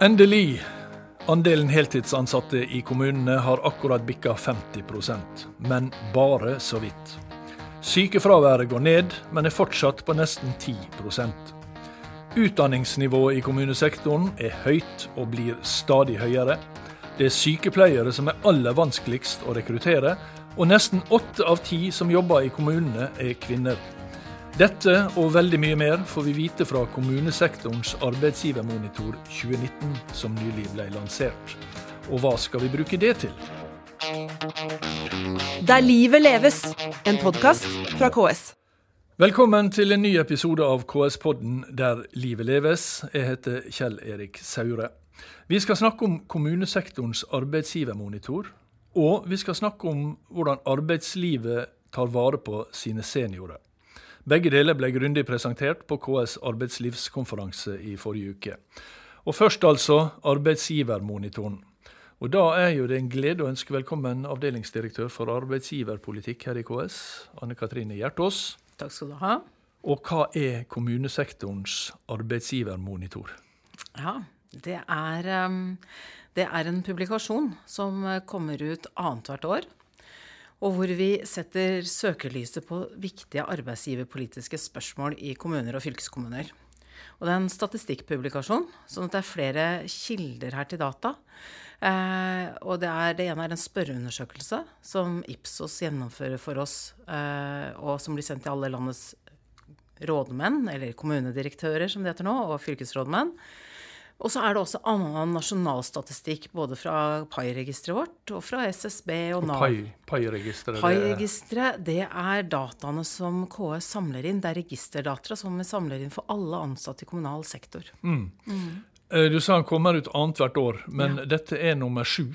Endelig. Andelen heltidsansatte i kommunene har akkurat bikka 50% men bare så vidt. Sykefraværet går ned, men er fortsatt på nesten 10% Utdanningsnivået i kommunesektoren er høyt og blir stadig høyere. Det er sykepleiere som er aller vanskeligst å rekruttere, og nesten åtte av ti som jobber i kommunene er kvinner. Dette og veldig mye mer får vi vite fra kommunesektorens arbeidsgivermonitor 2019, som nylig ble lansert. Og hva skal vi bruke det til? Der livet leves, en podkast fra KS. Velkommen til en ny episode av KS-podden Der livet leves. Jeg heter Kjell Erik Saure. Vi skal snakke om kommunesektorens arbeidsgivermonitor. Og vi skal snakke om hvordan arbeidslivet tar vare på sine seniorer. Begge deler ble grundig presentert på KS arbeidslivskonferanse i forrige uke. Og først altså arbeidsgivermonitoren. Og Da er jo det en glede å ønske velkommen avdelingsdirektør for arbeidsgiverpolitikk her i KS, Anne Katrine Hjertås. Takk skal du ha. Og hva er kommunesektorens arbeidsgivermonitor? Ja, det er, um, det er en publikasjon som kommer ut annethvert år og hvor vi setter søkelyset på viktige arbeidsgiverpolitiske spørsmål i kommuner og fylkeskommuner. Og det er en statistikkpublikasjon, sånn at det er flere kilder her til data. Eh, og det, er, det, ene er en spørreundersøkelse som Ipsos gjennomfører for oss, eh, og som blir sendt til alle landets rådmenn, eller kommunedirektører som det heter nå, og fylkesrådmenn. Og så er det også annen nasjonalstatistikk, både fra PAI-registeret vårt og fra SSB og Nav. PAI-registeret? PAI-registeret, det er dataene som KS samler inn. Det er registerdata som vi samler inn for alle ansatte i kommunal sektor. Mm. Mm. Eh, du sa han kommer ut annethvert år, men ja. dette er nummer sju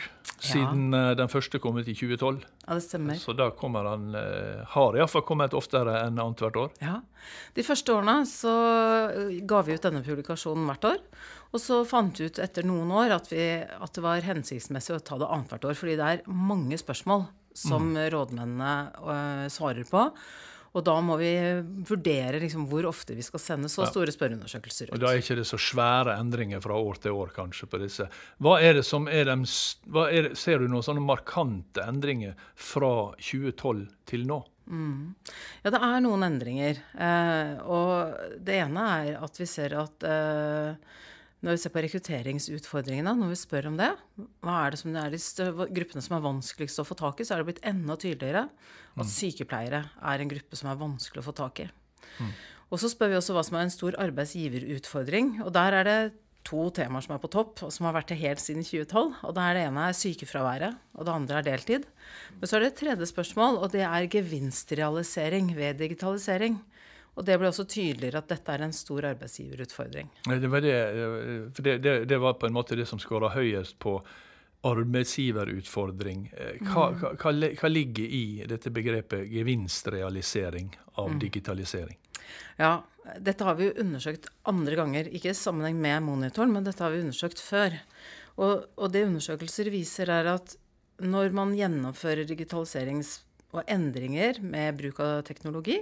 siden ja. Eh, den første kom ut i 2012. Ja, det stemmer. Så da kommer han, eh, har iallfall kommet oftere enn annethvert år. Ja. De første årene så ga vi ut denne publikasjonen hvert år. Og så fant vi ut etter noen år at, vi, at det var hensiktsmessig å ta det annethvert år. Fordi det er mange spørsmål som mm. rådmennene uh, svarer på. Og da må vi vurdere liksom hvor ofte vi skal sende så store spørreundersøkelser ut. Og Da er ikke det så svære endringer fra år til år kanskje på disse. Hva er det som er de, er Ser du noen sånne markante endringer fra 2012 til nå? Mm. Ja, det er noen endringer. Eh, og det ene er at vi ser at eh, når vi ser på rekrutteringsutfordringene, når vi spør om det, hva er det som er de gruppene som er vanskeligst å få tak i, så er det blitt enda tydeligere at mm. sykepleiere er en gruppe som er vanskelig å få tak i. Mm. Og så spør vi også hva som er en stor arbeidsgiverutfordring. Og der er det to temaer som er på topp, og som har vært det helt siden 2012. Og det, det ene er sykefraværet, og det andre er deltid. Men så er det et tredje spørsmål, og det er gevinstrealisering ved digitalisering. Og det ble også tydeligere at dette er en stor arbeidsgiverutfordring. Det var, det, for det, det, det var på en måte det som skåra høyest på arbeidsgiverutfordring. Hva, mm. hva, hva, ligger i dette begrepet gevinstrealisering av mm. digitalisering? Ja, dette har vi jo undersøkt andre ganger. Ikke i sammenheng med monitoren, men dette har vi undersøkt før. Og, og det undersøkelser viser, er at når man gjennomfører digitaliserings- og endringer med bruk av teknologi,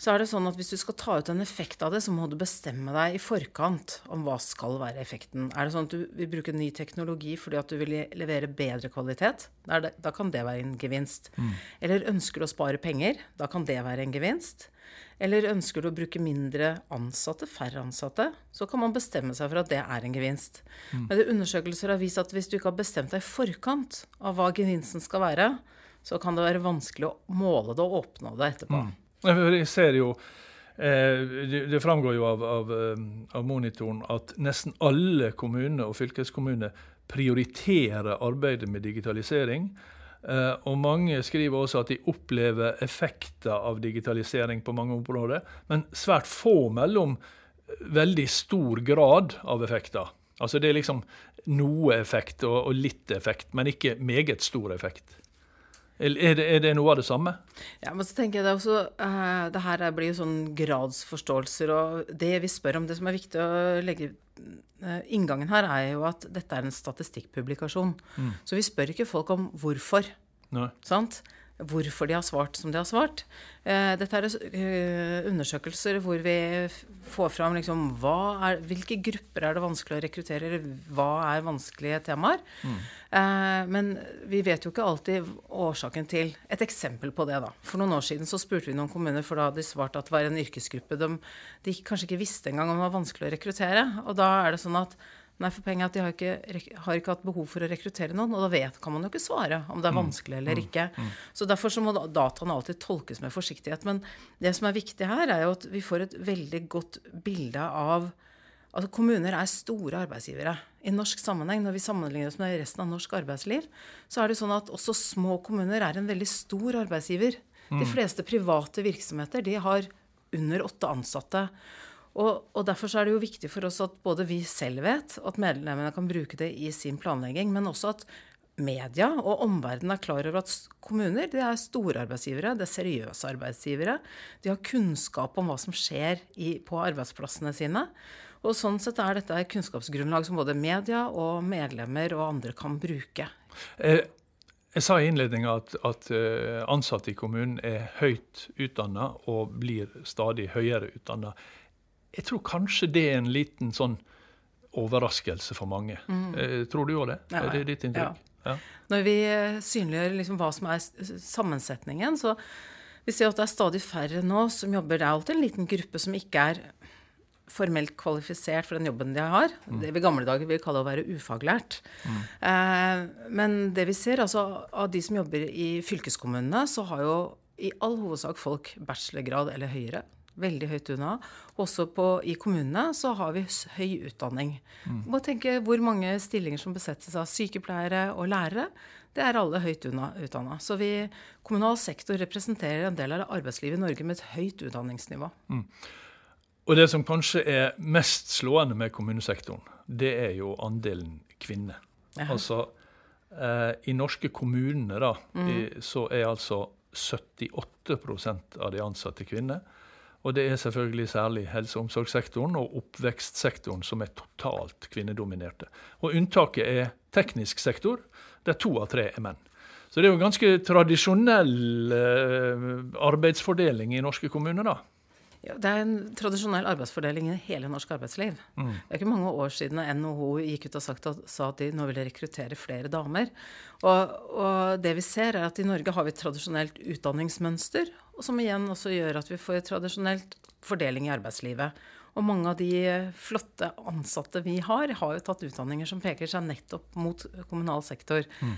så er det sånn at hvis du skal ta ut en effekt av det, så må du bestemme deg i forkant om hva skal være effekten. Er det sånn at du vil bruke ny teknologi fordi at du vil levere bedre kvalitet? Det, da kan det være en gevinst. Mm. Eller ønsker du å spare penger? Da kan det være en gevinst. Eller ønsker du å bruke mindre ansatte, færre ansatte, så kan man bestemme seg for at det er en gevinst. Mm. Men det undersøkelser har vist at hvis du ikke har bestemt deg i forkant av hva gevinsten skal være, så kan det være vanskelig å måle det og oppnå det etterpå. Mm. Jeg ser jo eh, det framgår jo av, av, eh, av, monitoren at nesten alle kommuner og fylkeskommuner prioriterer arbeidet med digitalisering. Eh, og mange skriver også at de opplever effekter av digitalisering på mange områder, men svært få mellom veldig stor grad av effekter. Altså det er liksom noe effekt og, og litt effekt, men ikke meget stor effekt. Er det, er det, noe av det samme? Ja, men så tenker jeg Det også, uh, det her blir jo sånn gradsforståelser. og Det vi spør om, det som er viktig å legge uh, Inngangen her er jo at dette er en statistikkpublikasjon. Mm. Så vi spør ikke folk om hvorfor. Nei. Sant? Hvorfor de har svart som de har svart. Eh, dette er eh, undersøkelser hvor vi får fram liksom, er, hvilke grupper er det vanskelig å rekruttere, eller hva er vanskelige temaer. Mm. Eh, men vi vet jo ikke alltid årsaken til Et eksempel på det, da. For noen år siden så spurte vi noen kommuner, for da hadde de svart at det var en yrkesgruppe de, de kanskje ikke visste engang om det var vanskelig å rekruttere. Og da er det sånn at Nei, for poenget er at de har ikke, har ikke, hatt behov for å rekruttere noen. Og da vet, kan man jo ikke svare om det er mm. vanskelig eller mm. ikke. Mm. Så derfor så må dataene alltid tolkes med forsiktighet. Men det som er viktig her, er jo at vi får et veldig godt bilde av Altså Kommuner er store arbeidsgivere. I norsk sammenheng, når vi sammenligner oss med resten av norsk arbeidsliv, så er det sånn at også små kommuner er en veldig stor arbeidsgiver. De fleste private virksomheter de har under åtte ansatte. Og, og, Derfor er det jo viktig for oss at både vi selv vet at medlemmene kan bruke det i sin planlegging, men også at media og omverdenen er klar over at kommuner det er store arbeidsgivere, det er seriøse arbeidsgivere. De har kunnskap om hva som skjer i, på arbeidsplassene sine. Og Sånn sett er dette et kunnskapsgrunnlag som både media og medlemmer og andre kan bruke. Eh, jeg sa i innledninga at, at, eh, ansatte i kommunen er høyt utdanna og blir stadig høyere utdanna. Jeg tror kanskje det er en liten sånn overraskelse for mange. Mm. Eh, tror du òg det? Ja, er det ditt inntrykk? Ja. Ja. Når vi eh, synliggjør liksom hva som er sammensetningen, så vi ser at det er stadig færre nå som jobber. Det er alltid en liten gruppe som ikke er formelt kvalifisert for den jobben de har. Mm. Det vi i gamle dager vil kalle å være ufaglært. Mm. Eh, men det vi ser, altså av de som jobber i fylkeskommunene, så har jo i all hovedsak folk bachelorgrad eller høyere veldig høyt unna. Også på, i kommunene så har vi høy utdanning. Mm. Må tenke hvor mange stillinger som besettes av sykepleiere og lærere. Det er alle høyt utdanna. Så vi, kommunal sektor representerer en del av arbeidslivet i Norge med et høyt utdanningsnivå. Mm. Og det som kanskje er mest slående med kommunesektoren, det er jo andelen kvinner. Altså eh, i norske kommuner da, mm. i, så er altså 78% av de ansatte kvinner. Og det er selvfølgelig særlig helse- og omsorgssektoren og oppvekstsektoren som er totalt kvinnedominerte. Og unntaket er teknisk sektor, der to av tre er menn. Så det er jo ganske tradisjonell eh, arbeidsfordeling i norske kommuner, da. Ja, det er en tradisjonell arbeidsfordeling i hele norsk arbeidsliv. Mm. Det er ikke mange år siden NHO gikk ut og sagt at, sa at de nå ville rekruttere flere damer. Og, og, det vi ser, er at i Norge har vi et tradisjonelt utdanningsmønster, som igjen også gjør at vi får tradisjonelt fordeling i arbeidslivet. Og mange av de flotte ansatte vi har, har jo tatt utdanninger som peker seg nettopp mot kommunal sektor. Mm.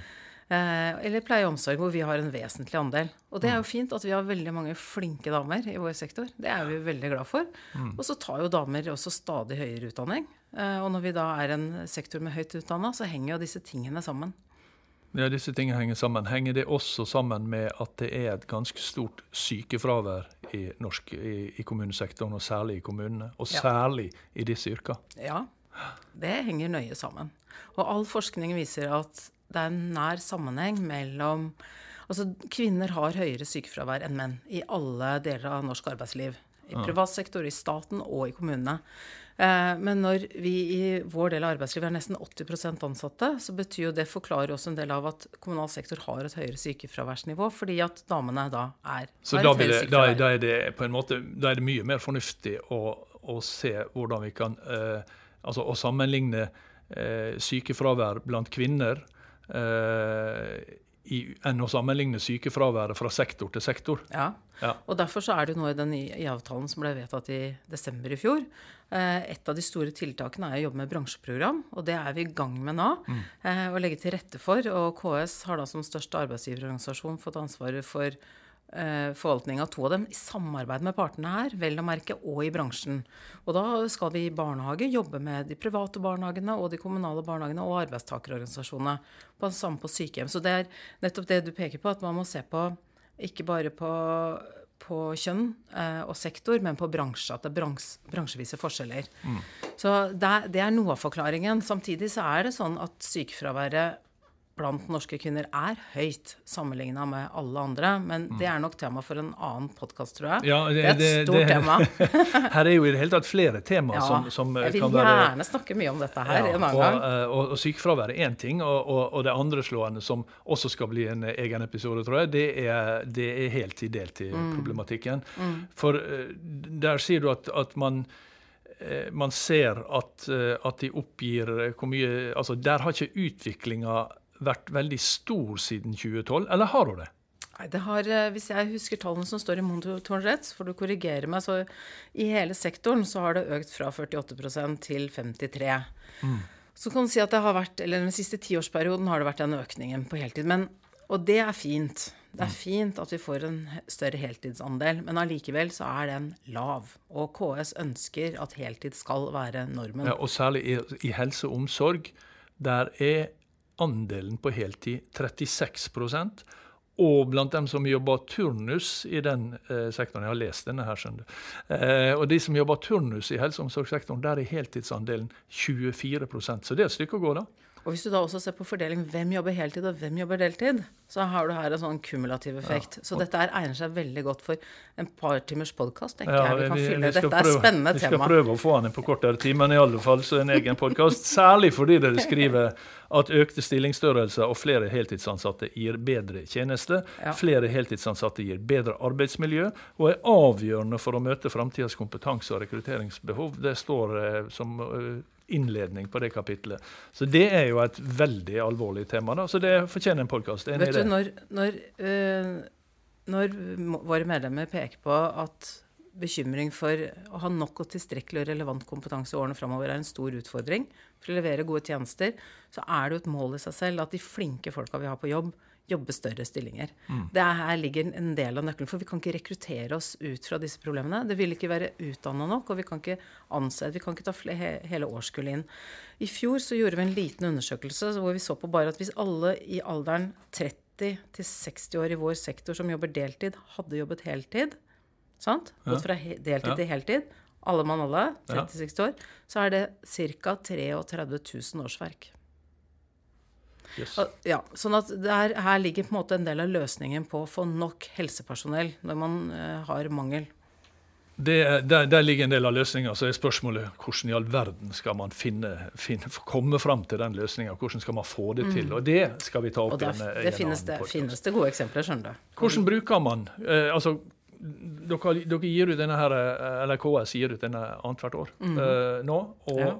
Eh, eller pleie og omsorg, hvor vi har en vesentlig andel. Og det er jo mm. fint at vi har veldig mange flinke damer i vår sektor. Det er vi veldig glad for. Mm. Og så tar jo damer også stadig høyere utdanning. Eh, og når vi da er en sektor med høyt utdanna, så henger jo disse tingene sammen. Ja, disse tingene henger sammen. Henger det også sammen med at det er et ganske stort sykefravær i, norsk, i, i kommunesektoren, og særlig i kommunene? Og særlig ja. i disse yrkene? Ja, det henger nøye sammen. Og all forskning viser at det er en nær sammenheng mellom Altså, kvinner har høyere sykefravær enn menn i alle deler av norsk arbeidsliv. I privat sektor, i staten og i kommunene. Eh, men når vi i vår del av arbeidslivet er nesten 80% ansatte, så betyr jo det forklarer også en del av at kommunal sektor har et høyere sykefraværsnivå, fordi at damene da er Så da, det, da, da, er det på en måte da er det mye mer fornuftig å, å se hvordan vi kan eh, Altså å sammenligne eh, sykefravær blant kvinner Eh, i, enn å sammenligne sykefraværet fra sektor til sektor. Ja. ja. og Derfor så er det nå i den nye avtalen som ble vedtatt i desember i fjor. Eh, et av de store tiltakene er å jobbe med bransjeprogram, og det er vi i gang med nå. Mm. Eh, å legge til rette for. Og KS har da som største arbeidsgiverorganisasjon fått ansvaret for forvaltning av to av dem i samarbeid med partene her, vel å merke, og i bransjen. Og da skal vi i barnehage jobbe med de private barnehagene og de kommunale barnehagene og arbeidstakerorganisasjonene. På samme på sykehjem. Så det er nettopp det du peker på, at man må se på ikke bare på, på kjønn eh, og sektor, men på bransje. At det er brans, bransjevise forskjeller. Mm. Så det, det, er noe av forklaringen. Samtidig så er det sånn at sykefraværet blant norske kvinner er høyt sammenligna med alle andre. Men det er nok tema for en annen podkast, tror jeg. Ja, det, er et stort tema. her er jo i det hele tatt flere tema Ja, som, som være... jeg vil gjerne snakke mye om dette her Ja, en annen og, gang. Og, og, og sykefravær er én ting, og, og, det andre slående, som også skal bli en egen episode, tror jeg, det er, det er Mm. heltid-deltid-problematikken. For eh, der sier du at, at man eh, man ser at, eh, at de oppgir eh, hvor mye Altså, der har ikke utviklinga vært veldig stor siden 2012, eller har hun det? Nei, det har, eh, Hvis jeg husker tallene som står i monitoren rett, får du korrigere meg, så i hele sektoren så har det økt fra 48% til 53 Så kan du si at det har vært, eller den siste tiårsperioden har det vært den økningen på heltid. Men, og det er fint. Det er fint at vi får en større heltidsandel, men allikevel så er den lav. Og KS ønsker at heltid skal være normen. Ja, og særlig i, i helse og omsorg. Der er andelen på heltid 36% og blant dem som jobber turnus i den eh, sektoren Jeg har lest denne her, skjønner du. Eh, og de som jobber turnus i helse- og omsorgssektoren, der er heltidsandelen 24% Så det er et stykke å gå, da. Og hvis du da også ser på fordeling hvem jobber heltid og hvem jobber deltid, så har du her en sånn kumulativ effekt. Så dette her egner seg veldig godt for en par timers podkast, tenker jeg. Vi kan fylle. Dette er spennende tema. Vi skal tema. prøve å få den på kortere tid, men i alle fall så en egen podkast. Særlig fordi dere skriver at økte stillingsstørrelser og flere heltidsansatte gir bedre tjeneste. Ja. Flere heltidsansatte gir bedre arbeidsmiljø og er avgjørende for å møte framtidas kompetanse- og rekrutteringsbehov. Det står eh, som eh, innledning på det kapitlet. Så det er jo et veldig alvorlig tema, da. Så det fortjener en podkast. Vet du, når, når, øh, når våre medlemmer peker på at bekymring for å ha nok og tilstrekkelig og relevant kompetanse i årene framover er en stor utfordring for å levere gode tjenester, så er det jo et mål i seg selv at de flinke folka vi har på jobb, jobber større stillinger. Mm. Det er, her ligger en del av nøkkelen, for vi kan ikke rekruttere oss ut fra disse problemene. Det vil ikke være utdanna nok, og vi kan ikke ansette, vi kan ikke ta hele årskullet inn. I fjor så gjorde vi en liten undersøkelse hvor vi så på bare at hvis alle i alderen 30 til 60 år i vår sektor som jobber deltid, hadde jobbet heltid, sant? gått fra deltid Ja. til heltid, alle mann alle, Ja. 30-60 år, så er det ca. 33 000 årsverk. Yes. Ja, sånn at der, her ligger på en måte en del av løsningen på å få nok helsepersonell når man eh, har mangel. Det, er- der, der ligger en del av løsninga. Så er spørsmålet hvordan i all verden skal man finne, finne, komme fram til den løsninga? Hvordan skal man få det til? Og det skal vi ta Mm. Opp igjen. Det, det finnes, det, finnes det gode eksempler, skjønner du. Hvordan bruker man eh, altså, dere, dere gir ut denne her, eh, eller KS gir ut denne annethvert år eh, nå. Og. Ja.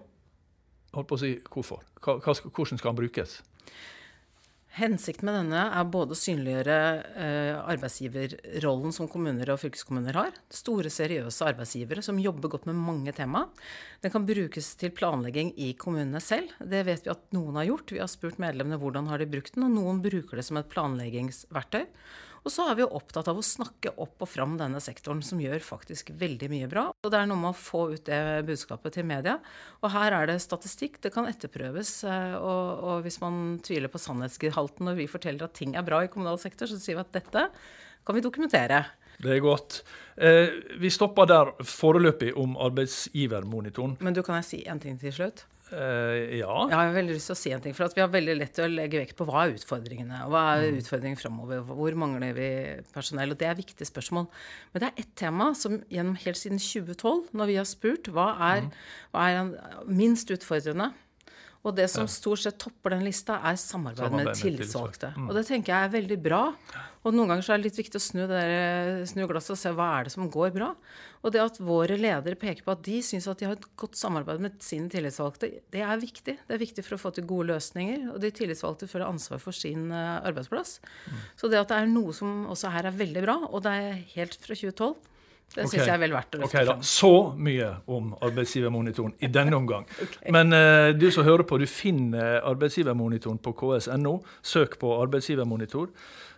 holdt på å si hvorfor. Hva, hvordan skal den brukes? Hensikten med denne er både å synliggjøre eh, arbeidsgiverrollen som kommuner og fylkeskommuner har. Store, seriøse arbeidsgivere som jobber godt med mange tema. Den kan brukes til planlegging i kommunene selv. Det vet vi at noen har gjort. Vi har spurt medlemmene hvordan har de brukt den, og noen bruker det som et planleggingsverktøy. Og så er vi jo opptatt av å snakke opp og fram denne sektoren, som gjør faktisk veldig mye bra. Og det er noe med å få ut det budskapet til media. Og her er det statistikk, det kan etterprøves. eh, Og, og hvis man tviler på sannhetsgehalten når vi forteller at ting er bra i kommunal sektor, så sier vi at dette kan vi dokumentere. Det er godt. Eh, vi stopper der foreløpig om arbeidsgivermonitoren. Men du, kan jeg si en ting til slutt? Eh, ja. Jeg har veldig lyst til å si en ting, for at vi har veldig lett til å legge vekt på hva er utfordringene, og hva er utfordringen framover, hvor mangler vi personell, og det er viktige spørsmål. Men det er ett tema som gjennom helt siden 2012, når vi har spurt hva er, hva er minst utfordrende, og det som stort sett topper den lista, er samarbeid, Samarbeid med tillitsvalgte. Mm. Og det tenker jeg er veldig bra. Og noen ganger så er det litt viktig å snu, det der, snu glasset og se hva er det som går bra. Og det at våre ledere peker på at de syns at de har et godt samarbeid med sine tillitsvalgte, det er viktig. Det er viktig for å få til gode løsninger. Og de tillitsvalgte føler ansvar for sin arbeidsplass. arbeidsplass. Så det at det er noe som også her er veldig bra, og det er helt fra 2012, det syns jeg er vel verdt å Ok, løfte da. frem. Så mye om arbeidsgivermonitoren i denne omgang. Men uh, du som hører på, du finner arbeidsgivermonitoren på ks.no. Søk på arbeidsgivermonitor.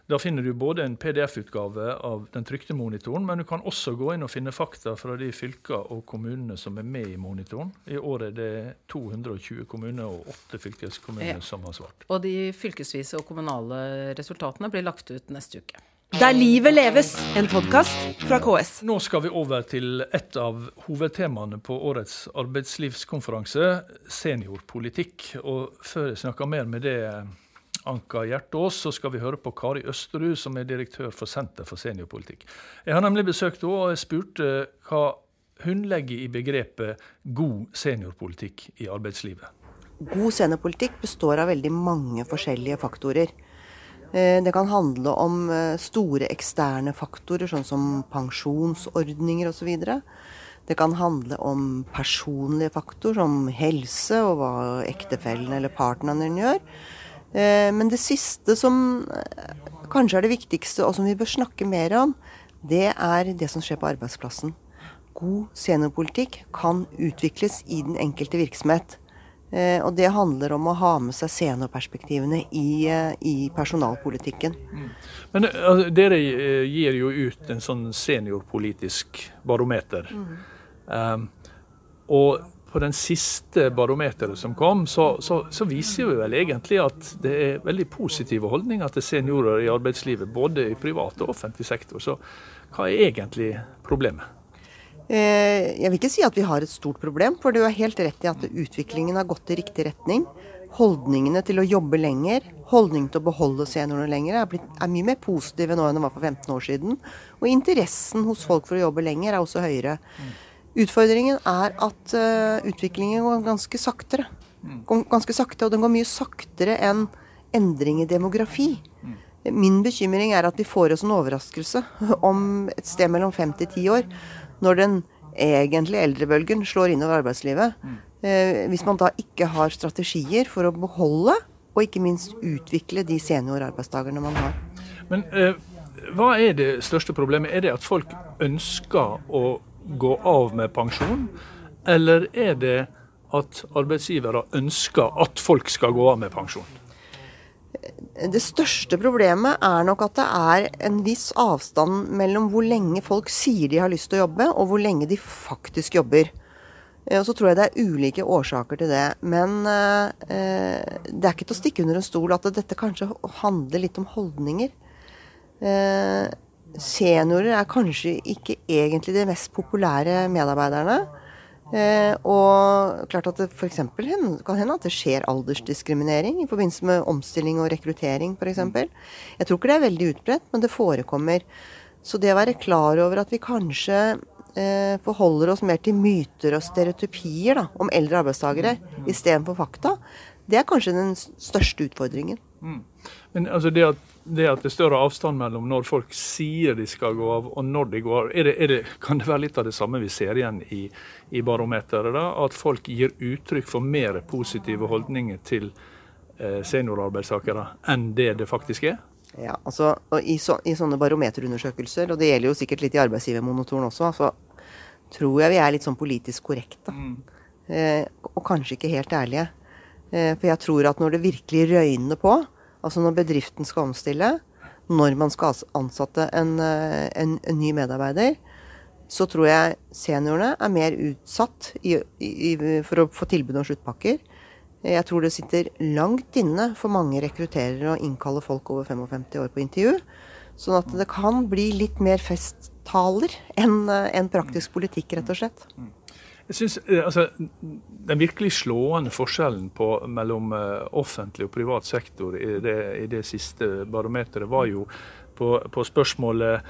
Da finner du både en PDF-utgave av den trykte monitoren, men du kan også gå inn og finne fakta fra de fylker og kommunene som er med i monitoren. I år er det 220 kommuner og 8 fylkeskommuner Ja. som har svart. Og de fylkesvise og kommunale resultatene blir lagt ut neste uke. Der livet leves, en podkast fra KS. Nå skal vi over til et av hovedtemaene på årets arbeidslivskonferanse, seniorpolitikk. Og før jeg snakker mer med det, Anka Hjertås, så skal vi høre på Kari Østerud, som er direktør for Senter for seniorpolitikk. Jeg har nemlig besøkt henne, og jeg spurte hva hun legger i begrepet god seniorpolitikk i arbeidslivet. God seniorpolitikk består av veldig mange forskjellige faktorer. Eh, det kan handle om eh, store eksterne faktorer, sånn som pensjonsordninger osv. Det kan handle om personlige faktorer som helse og hva ektefellen eller partneren gjør. Eh, men det siste som kanskje er det viktigste, og som vi bør snakke mer om, det er det som skjer på arbeidsplassen. God seniorpolitikk kan utvikles i den enkelte virksomhet. Eh, og det handler om å ha med seg seniorperspektivene i, eh, i personalpolitikken. Mm. Men altså, dere gir jo ut en sånn seniorpolitisk barometer. Mm. Um, og på den siste barometeret som kom, så, så, så, viser vi vel egentlig at det er veldig positive holdninger til seniorer i arbeidslivet, både i privat og offentlig sektor. Så hva er egentlig problemet? Eh, jeg vil ikke si at vi har et stort problem, for du har helt rett i at utviklingen har gått i riktig retning. Holdningene til å jobbe lenger, holdningen til å beholde seniorene lenger, er, blitt, er mye mer positive nå enn det var for 15 år siden. Og interessen hos folk for å jobbe lenger er også høyere. Utfordringen er at uh, utviklingen går ganske saktere. Ganske sakte, og den går mye saktere enn endring i demografi. Min bekymring er at vi får oss en overraskelse om et sted mellom fem til ti år når den egentlige eldrebølgen slår innover arbeidslivet. Mm. Eh, hvis man da ikke har strategier for å beholde og ikke minst utvikle de seniorarbeidstakerne man har. Men eh, hva er det største problemet? Er det at folk ønsker å gå av med pensjon, eller er det at arbeidsgivere ønsker at folk skal gå av med pensjon? Det største problemet er nok at det er en viss avstand mellom hvor lenge folk sier de har lyst til å jobbe, og hvor lenge de faktisk jobber. Eh, og så tror jeg det er ulike årsaker til det. Men eh, det er ikke til å stikke under en stol at dette kanskje handler litt om holdninger. Eh, seniorer er kanskje ikke egentlig de mest populære medarbeiderne. Eh, og klart at det f.eks. kan hende at det skjer aldersdiskriminering i forbindelse med omstilling og rekruttering f.eks. Jeg tror ikke det er veldig utbredt, men det forekommer. Så det å være klar over at vi kanskje eh, forholder oss mer til myter og stereotypier da, om eldre arbeidstakere istedenfor fakta, det er kanskje den største utfordringen. Mm. Men altså det at, det at, det er større avstand mellom når folk sier de skal gå av, og når de går av, er det, er det, kan det være litt av det samme vi ser igjen i, i barometeret? da, At folk gir uttrykk for mer positive holdninger til eh, seniorarbeidstakere enn det det faktisk er? Ja, altså i, så, i, sånne barometerundersøkelser, og det gjelder jo sikkert litt i arbeidsgivermonotoren også, så tror jeg vi er litt sånn politisk korrekte. Mm. Eh, og kanskje ikke helt ærlige. Eh, for jeg tror at når det virkelig røyner på, Altså når bedriften skal omstille, når man skal ansette en, eh, en, en ny medarbeider, så tror jeg seniorene er mer utsatt i, i, for å få tilbud om sluttpakker. Jeg tror det sitter langt inne for mange rekrutterere å innkalle folk over 55 år på intervju. Sånn at det kan bli litt mer festtaler enn eh, en praktisk politikk, rett og slett. Jeg synes, eh, altså, Den virkelig slående forskjellen på, mellom uh, offentlig og privat sektor i det, i det siste barometeret var jo på, på spørsmålet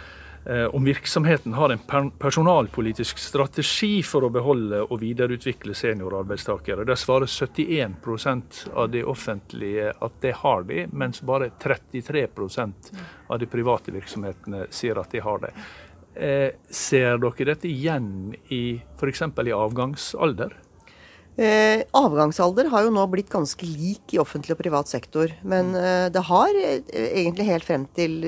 uh, om virksomheten har en per personalpolitisk strategi for å beholde og videreutvikle seniorarbeidstakere. Der svarer 71% av de offentlige at det har de, mens bare 33% av de private virksomhetene sier at de har det. Eh, ser dere dette igjen i f.eks. i avgangsalder? Eh, avgangsalder har jo nå blitt ganske lik i offentlig og privat sektor. Men eh, det har eh, egentlig helt frem til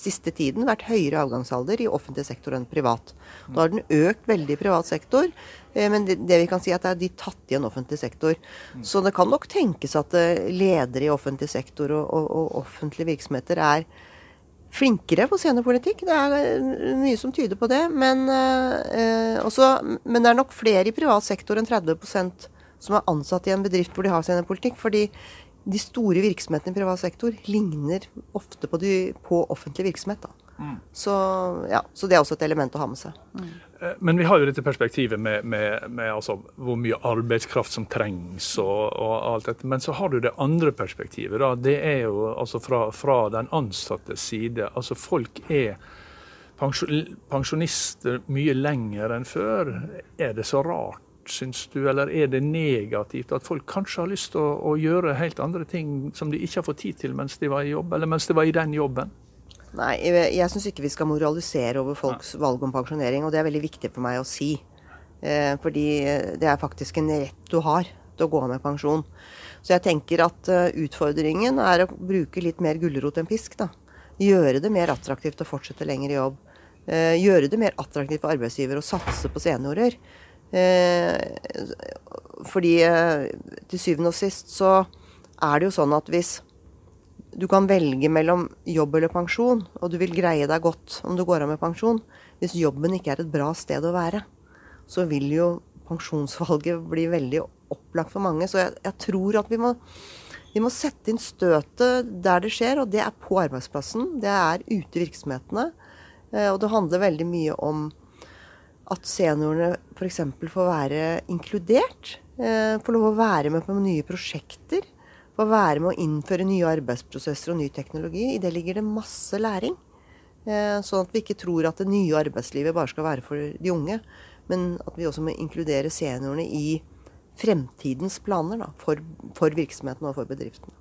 siste tiden vært høyere avgangsalder i offentlig sektor enn privat. Nå har den økt veldig i privat sektor, eh, men det, det, vi kan si er at det er de tatt i en offentlig sektor. Så det kan nok tenkes at eh, ledere i offentlig sektor og, og, og offentlige virksomheter er flinkere på scenepolitikk. Det er eh, mye som tyder på det. Men, eh, også, men det er nok flere i privat sektor enn 30% som er ansatt i en bedrift hvor de har scenepolitikk. Fordi de store virksomhetene i privat sektor ligner ofte på, de, på offentlig virksomhet. Da. Så, ja, så det er også et element å ha med seg. Mm. Men vi har jo dette perspektivet med, med, med altså, hvor mye arbeidskraft som trengs og, og alt dette. Men så har du det andre perspektivet. Da. Det er jo altså fra, fra den ansattes side. Altså folk er pensjonister mye lenger enn før. Er det så rart, syns du, eller er det negativt at folk kanskje har lyst til å, å gjøre helt andre ting som de ikke har fått tid til mens de var i jobb, eller mens de var i den jobben? Nei, jeg, jeg syns ikke vi skal moralisere over folks valg om pensjonering, og det er veldig viktig for meg å si. Eh, fordi eh, det er faktisk en rett du har til å gå av med pensjon. Så jeg tenker at uh, utfordringen er å bruke litt mer gulrot enn pisk. da. Gjøre det mer attraktivt å fortsette lenger i jobb. Eh, gjøre det mer attraktivt for arbeidsgiver å satse på seniorer. Eh, fordi eh, til syvende og sist så er det jo sånn at hvis du kan velge mellom jobb eller pensjon, og du vil greie deg godt om du går av med pensjon. Hvis jobben ikke er et bra sted å være, så vil jo pensjonsvalget bli veldig opplagt for mange. Så jeg, jeg tror at vi må, vi må sette inn støtet der det skjer, og det er på arbeidsplassen. Det er ute i virksomhetene. Eh, Og det handler veldig mye om at seniorene f.eks. får være inkludert. eh, Får lov å være med på nye prosjekter. Får være med å innføre nye arbeidsprosesser og ny teknologi. I det ligger det masse læring. Eh, Sånn at vi ikke tror at det nye arbeidslivet bare skal være for de unge. Men at vi også må inkludere seniorene i fremtidens planer da, for, for virksomheten og for bedriften.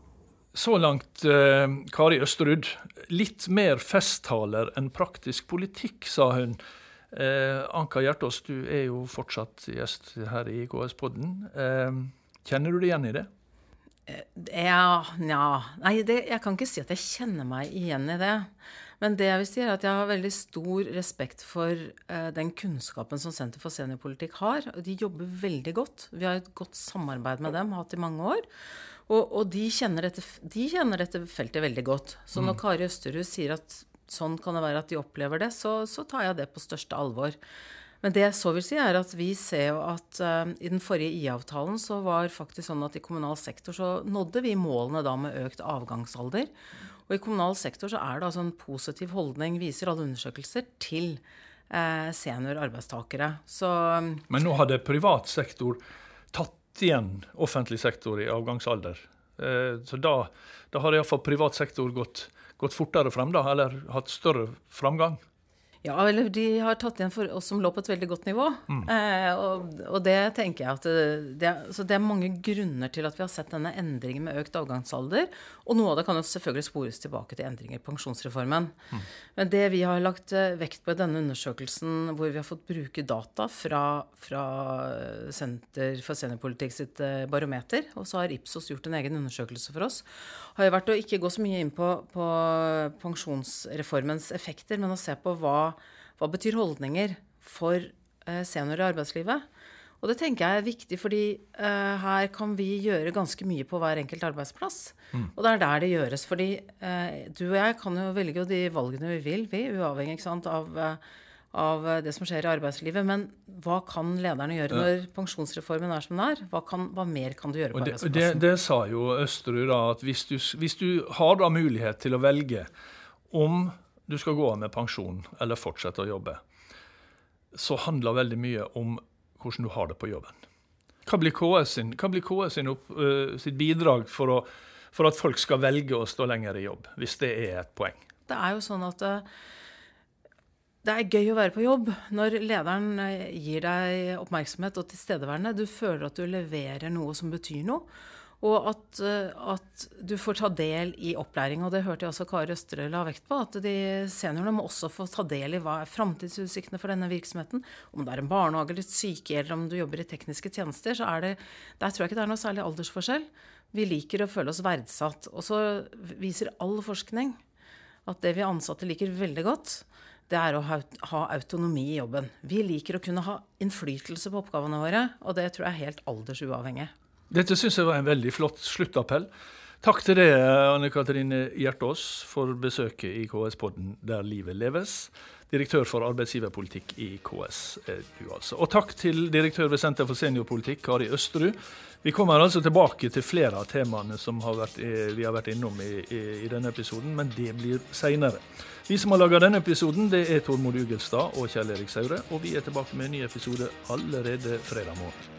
Så langt, eh, Kari Østerud. Litt mer festtaler enn praktisk politikk, sa hun. Eh, Anka Hjertås, du er jo fortsatt gjest her i KS-podden. Eh, kjenner du deg igjen i det? Ja, nja Nei, det, jeg kan ikke si at jeg kjenner meg igjen i det. Men det jeg vil si er at jeg har veldig stor respekt for eh, den kunnskapen som Senter for seniorpolitikk har. De jobber veldig godt. Vi har et godt samarbeid med dem, hatt i mange år. Og, og de, kjenner dette, de kjenner dette feltet veldig godt. Så når Kari Østerud sier at sånn kan det være at de opplever det, så, så tar jeg det på største alvor. Men det jeg så vil si, er at vi ser jo at uh, i den forrige IA-avtalen så var faktisk sånn at i kommunal sektor så nådde vi målene da med økt avgangsalder. Og i kommunal sektor så er det altså en positiv holdning, viser alle undersøkelser, til uh, seniorarbeidstakere. Så Men nå hadde privat sektor tatt igjen offentlig sektor i avgangsalder. Uh, Så da, da har iallfall privat sektor gått, gått fortere frem, da, eller hatt større framgang. Ja, eller de har tatt igjen for oss som lå på et veldig godt nivå. Eh, og, og det tenker jeg at det, det, er- så det er mange grunner til at vi har sett denne endringen med økt avgangsalder. Og noe av det kan jo selvfølgelig spores tilbake til endringer i pensjonsreformen. Men det vi har lagt eh, vekt på i denne undersøkelsen, hvor vi har fått bruke data fra, fra Senter for seniorpolitikk sitt eh, barometer, og så har Ipsos gjort en egen undersøkelse for oss, har jo vært å ikke gå så mye inn på, på pensjonsreformens effekter, men å se på hva, hva betyr holdninger for eh, seniorer i arbeidslivet. Og det tenker jeg er viktig, fordi uh, her kan vi gjøre ganske mye på hver enkelt arbeidsplass. Og det er der det gjøres. Fordi uh, du og jeg kan jo velge de valgene vi vil, vi, uavhengig sant, av, uh, av det som skjer i arbeidslivet. Men hva kan lederne gjøre når pensjonsreformen er som den er? Hva, kan, hva mer kan du gjøre på Og det, det, arbeidsplassen? det sa jo Østerud, da, at hvis du, hvis du har da mulighet til å velge om du skal gå av med pensjon eller fortsette å jobbe, så handler veldig mye om hvordan du har det på jobben. Hva blir KS, sin, hva blir KS opp, uh, sitt bidrag for, å, for at folk skal velge å stå lenger i jobb, hvis det er et poeng? Det er jo sånn at uh, det er gøy å være på jobb når lederen eh, gir deg oppmerksomhet og tilstedeværende. Du føler at du leverer noe som betyr noe. Og at, eh, at du får ta del i opplæring. Og det hørte jeg også Kari Østerøy la vekt på. At de seniorene må også få ta del i hva er framtidsutsiktene for denne virksomheten. Om det er en barnehage eller et sykehjem eller om du jobber i tekniske tjenester, så er det Der tror jeg ikke det er noe særlig aldersforskjell. Vi liker å føle oss verdsatt. Og så viser all forskning at det vi ansatte liker veldig godt, det er å ha autonomi i jobben. Vi liker å kunne ha innflytelse på oppgavene våre, og det tror jeg er helt aldersuavhengig. Dette syns jeg var en veldig flott sluttappell. Takk til deg, Anne Katrine Hjertås, for besøket i KS-podden Der livet leves. Direktør for arbeidsgiverpolitikk i KS, er du altså. Og takk til direktør ved Senter for seniorpolitikk, Kari Østerud. Vi kommer altså tilbake til flere av temaene som har vært, eh, vi har vært innom i, i, i denne episoden, men det blir seinere. Vi som har laga denne episoden, det er Tormod Ugelstad og Kjell Erik Saure. Og vi er tilbake med en ny episode allerede fredag morgen.